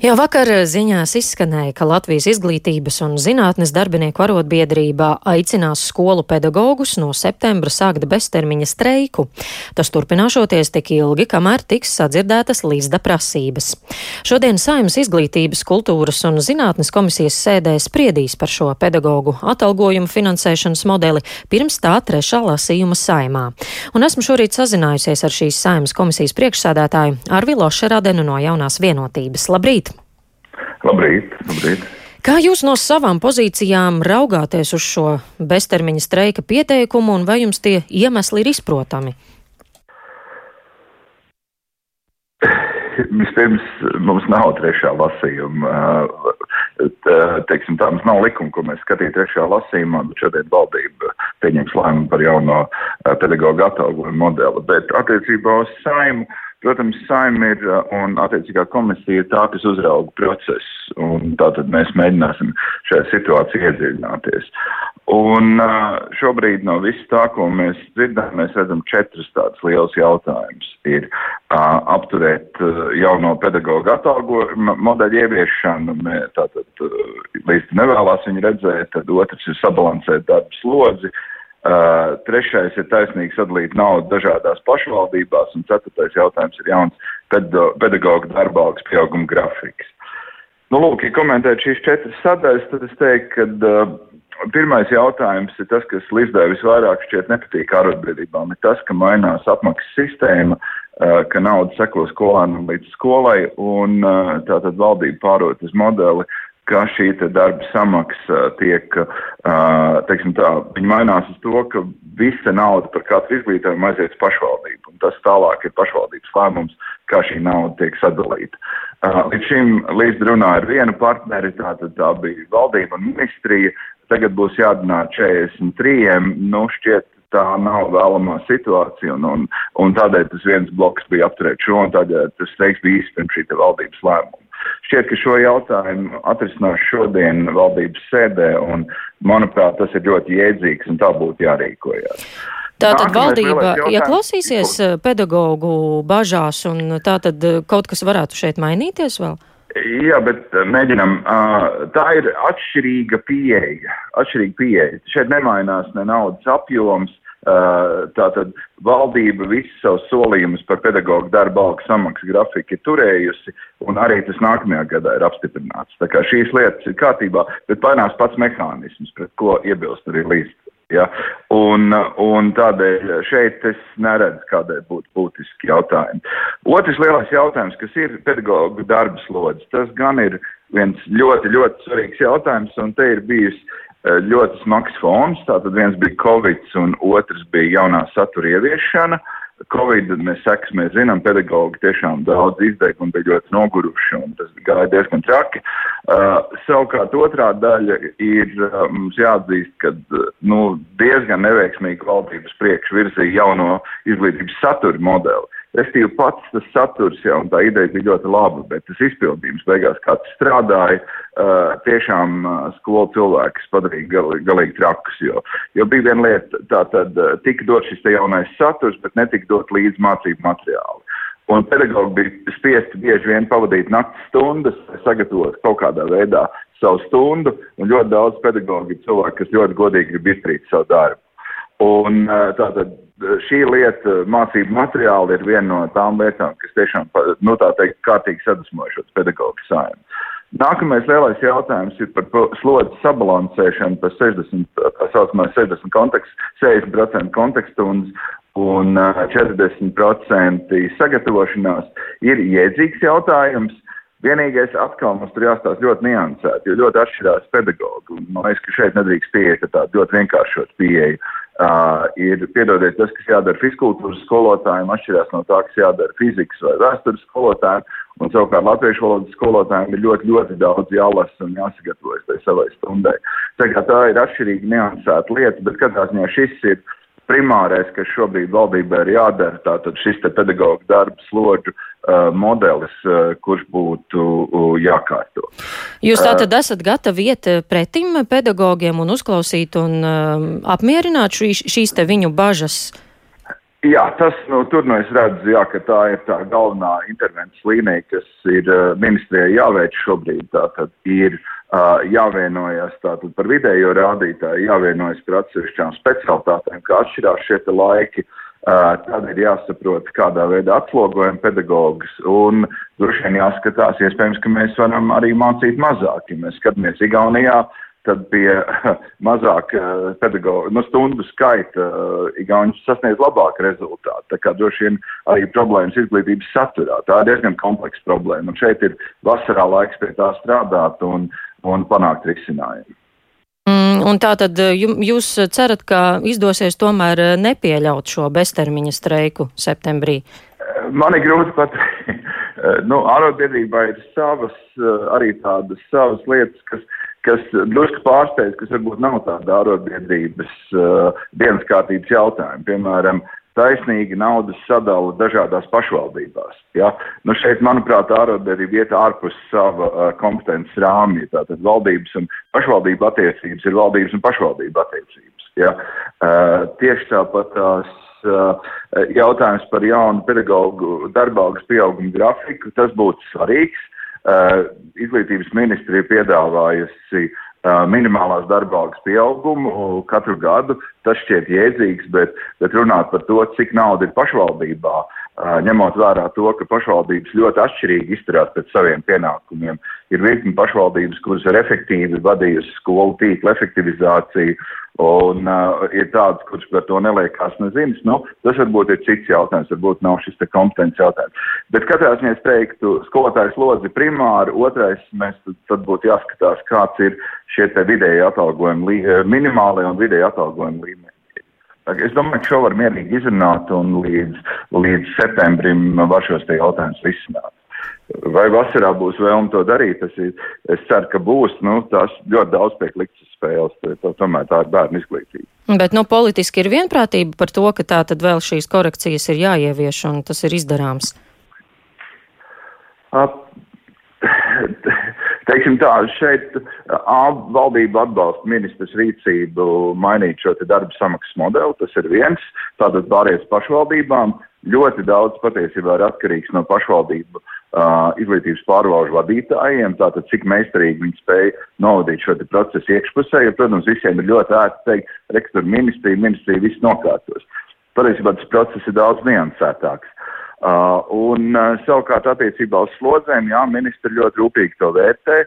Jau vakar ziņās izskanēja, ka Latvijas izglītības un zinātnes darbinieku arotbiedrībā aicinās skolu pedagogus no septembra sākt beztermiņa streiku. Tas turpināšoties tik ilgi, kamēr tiks sadzirdētas līdzda prasības. Šodien Saimnes izglītības, kultūras un zinātnes komisijas sēdē spriedīs par šo pedagogu atalgojumu finansēšanas modeli pirms tā trešā lasījuma saimā. Un esmu šorīt sazinājusies ar šīs Saimnes komisijas priekšsādātāju Arvilo Šeradenu no jaunās vienotības. Labrīt! Labrīt! labrīt. Kā jūs no savām pozīcijām raugāties uz šo beztermiņa streika pieteikumu, un vai jums tie iemesli ir izprotami? Vispirms mums nav trešā lasījuma. Teiksim, tā mums nav likuma, ko mēs skatītu trešā lasījumā, bet šodien valdība pieņems lēmumu par jauno pedagoģu atalgojumu modeli. Bet attiecībā uz saimu Protams, saima ir uh, un attiecīgā komisija tā, kas uzrauga procesu, un tātad mēs mēģināsim šajā situācijā iedziļināties. Un uh, šobrīd no viss tā, ko mēs dzirdam, mēs redzam četras tādas lielas jautājumas. Ir uh, apturēt jauno pedagoģu atalgojumu modeļu ieviešanu, tātad līdz nevēlās viņu redzēt, tad otrs ir sabalansēt darbu slodzi, Uh, trešais ir taisnīgi sadalīt naudu dažādās pašvaldībās, un ceturtais jautājums ir jauns pedagoģa darba algas pieauguma grafiks. Nu, lūk, ja komentēt šīs četras sadaļas, tad es teiktu, ka uh, pirmais jautājums ir tas, kas Lizdē visvairāk šķiet nepatīk arotbiedrībām, ir tas, ka mainās apmaksas sistēma, uh, ka nauda seko skolēnam līdz skolai, un uh, tātad valdība pārot uz modeli, ka šī darba samaksa tiek, teiksim tā, viņa mainās uz to, ka visa nauda par katru izglītojumu aiziet uz pašvaldību, un tas tālāk ir pašvaldības lēmums, kā šī nauda tiek sadalīta. Līdz šim līdz runāja ar vienu partneri, tātad tā bija valdība un ministrija, tagad būs jādunā 43, nu šķiet tā nav vēlamā situācija, un, un, un tādēļ tas viens bloks bija apturēt šo, un tādēļ tas teiks bija īsti pirms šī valdības lēmuma. Šķiet, ka šo jautājumu atrisinās šodien valdības sēdē, un, manuprāt, tas ir ļoti jēdzīgs, un tā būtu jārīkojas. Tātad valdība ieklausīsies ja pedagoģu bažās, un tātad eh, kaut kas varētu šeit mainīties vēl? Jā, bet eh, mēģinam. Tā ir atšķirīga pieeja. Atšķirīga pieeja. Šeit nemainās ne naudas apjoms, Tātad valdība visus savus solījumus par pedagoģu darba algu samaksu grafiku ir turējusi, un arī tas nākamajā gadā ir apstiprināts. Tā kā šīs lietas ir kārtībā, bet painās pats mehānisms, pret ko iebilst arī līdz. Ja? Un, un tādēļ šeit es neredzu, kādēļ būtu būtiski jautājumi. Otrs lielais jautājums, kas ir pedagoģu darba slodzes, tas gan ir viens ļoti, ļoti svarīgs jautājums, un te ir bijusi Eh, ļoti smags fons. Tātad viens bija Covid, un otrs bija jaunā satura ieviešana. Covid mēs sekas, mēs zinām, pedagoģi tiešām daudz izdeg un bija ļoti noguruši, un tas gāja diezgan traki. Uh, savukārt otrā daļa ir uh, mums jāatzīst, ka uh, nu, diezgan neveiksmīgi valdības priekš virzīja jauno izglītības satura modeli. Restīvi pats tas saturs jau, tā ideja bija ļoti laba, bet tas izpildījums beigās kāds strādāja, uh, tiešām uh, skolu cilvēkus padarīja gal, galīgi trakus, jo, jo bija viena lieta, tā tad uh, tika dot šis te jaunais saturs, bet netika dot līdz mācību materiāli. Un pedagogi bija spiesti bieži vien pavadīt naktas stundas, sagatavot kaut kādā veidā savu stundu, un ļoti daudz pedagogi ir cilvēki, kas ļoti godīgi grib izdarīt savu darbu. Un tātad šī lieta, mācību materiāli ir viena no tām lietām, kas tiešām, nu tā teikt, kārtīgi sadusmojušos pedagoģu sājumu. Nākamais lielais jautājums ir par slodzes sabalansēšanu par 60, tā saucamā 60 kontekstu, 60% kontekstu un, un 40% sagatavošanās ir iedzīgs jautājums. Vienīgais atkal mums tur jāstāsta ļoti niansēti, jo ļoti atšķirās pedagogi. Man liekas, ka šeit nedrīkst pieeja tāda ļoti vienkāršot pieeja. Uh, ir, piedodiet, tas, kas jādara fiskultūras skolotājiem, atšķirās no tā, kas jādara fizikas vai vēstures skolotājiem, un savukārt latviešu valodas skolotājiem ir ļoti, ļoti daudz jālasa un jāsagatavojas tai savai stundai. Tā, tā ir atšķirīgi niansēta lieta, bet katrā ziņā šis ir primārais, kas šobrīd valdībā ir jādara, tātad šis te pedagoģa darbs slodžu uh, modelis, uh, kurš būtu uh, jākārto. Jūs tātad esat gatavi iet pretim pedagogiem un uzklausīt un apmierināt šīs, šīs te viņu bažas? Jā, tas, nu, tur nu es redzu, jā, ka tā ir tā galvenā intervences līnija, kas ir ministrijai jāveic šobrīd. Tātad ir uh, jāvienojas tātad par vidējo rādītāju, jāvienojas par atsevišķām specialitātēm, kā atšķirās šie laiki. Uh, tad ir jāsaprot, kādā veidā atslogojam pedagogus, un droši vien jāskatās, iespējams, ka mēs varam arī mācīt mazāk. Ja mēs skatāmies Igaunijā, uh, tad pie mazāk uh, pedagoģa, no stundu skaita uh, Igaunijas sasniedz labāku rezultātu. Tā kā droši vien arī problēmas izglītības saturā. Tā ir diezgan kompleksa problēma. Un šeit ir vasarā laiks pie tā strādāt un, un panākt risinājumu. Mm, un tā tad uh, jūs cerat, ka izdosies tomēr nepieļaut šo beztermiņa streiku septembrī? Man ir grūti pateikt. nu, ārotbiedrībā ir savas, arī tādas savas lietas, kas kas drusku pārsteidz, kas varbūt nav tāda ārotbiedrības uh, dienas kārtības jautājumi. Piemēram, taisnīga naudas sadala dažādās pašvaldībās. Ja? Nu šeit, manuprāt, ārotbiedrība iet ārpus sava uh, kompetences rāmja. Tātad valdības un pašvaldība attiecības ir valdības un pašvaldība attiecības. Ja? Uh, tieši tāpat tās uh, jautājums par jaunu pedagoģu darba algas pieauguma grafiku, tas būtu svarīgs. Uh, izglītības ministrija piedāvājusi uh, minimālās darba algas pieaugumu katru gadu. Tas šķiet jēdzīgs, bet, bet runāt par to, cik nauda ir pašvaldībā, uh, ņemot vērā to, ka pašvaldības ļoti atšķirīgi izturās pēc saviem pienākumiem. Ir virkni pašvaldības, kuras ir efektīvi vadījusi skolu tīkla efektivizāciju, Un uh, ir tādas, kuras par to neliekās nezinas. Nu, tas varbūt ir cits jautājums, varbūt nav šis te kompetences jautājums. Bet katrā ziņā es teiktu, skolotājs lodzi primāri, otrais mēs tad, tad būtu jāskatās, kāds ir šie te vidēji atalgojumi, eh, minimālie un vidēji atalgojumi līmeņi. Es domāju, ka šo var mierīgi izrunāt un līdz, līdz septembrim var šos te jautājumus risināt. Vai vasarā būs vēlme to darīt? Es, es ceru, ka būs. Nu, tās ļoti daudz tiek likts uz spēles. Tā, tomēr tā ir bērnu izglītība. Bet nu, politiski ir vienprātība par to, ka tā tad vēl šīs korekcijas ir jāievieš un tas ir izdarāms. Ap, teiksim tā, šeit valdība atbalsta ministrs rīcību mainīt šo darba samaksas modeli. Tas ir viens. Tātad pārējais pašvaldībām. Ļoti daudz patiesībā ir atkarīgs no pašvaldību uh, izglītības pārvalžu vadītājiem, tātad cik meistarīgi viņi spēja novadīt šo procesu iekšpusē, jo, protams, visiem ir ļoti ērti teikt, rektor ministrija, ministrija viss nokārtos. Patiesībā tas process ir daudz niansētāks. Uh, un uh, savukārt attiecībā uz slodzēm, jā, ministri ļoti rūpīgi to vērtē,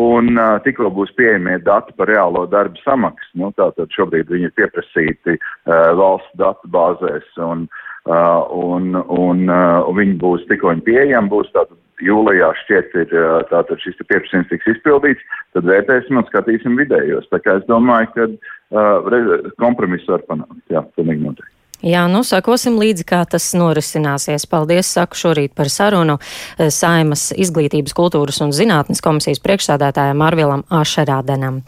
un uh, tikko būs pieejamie dati par reālo darbu samaksu, nu, tātad šobrīd viņi ir pieprasīti uh, valsts datu bāzēs, un uh, Uh, un, un, uh, un viņi būs tikko viņi pieejami, būs tātad jūlijā šķiet ir uh, tātad šis pieprasījums tiks izpildīts, tad vērtēsim un skatīsim vidējos. Tā kā es domāju, ka uh, kompromisu var panākt. Jā, pilnīgi noteikti. Jā, nu sakosim līdzi, kā tas norisināsies. Paldies, saku šorīt par sarunu Saimas izglītības, kultūras un zinātnes komisijas priekšsādātājiem Marvilam Ašerādenam.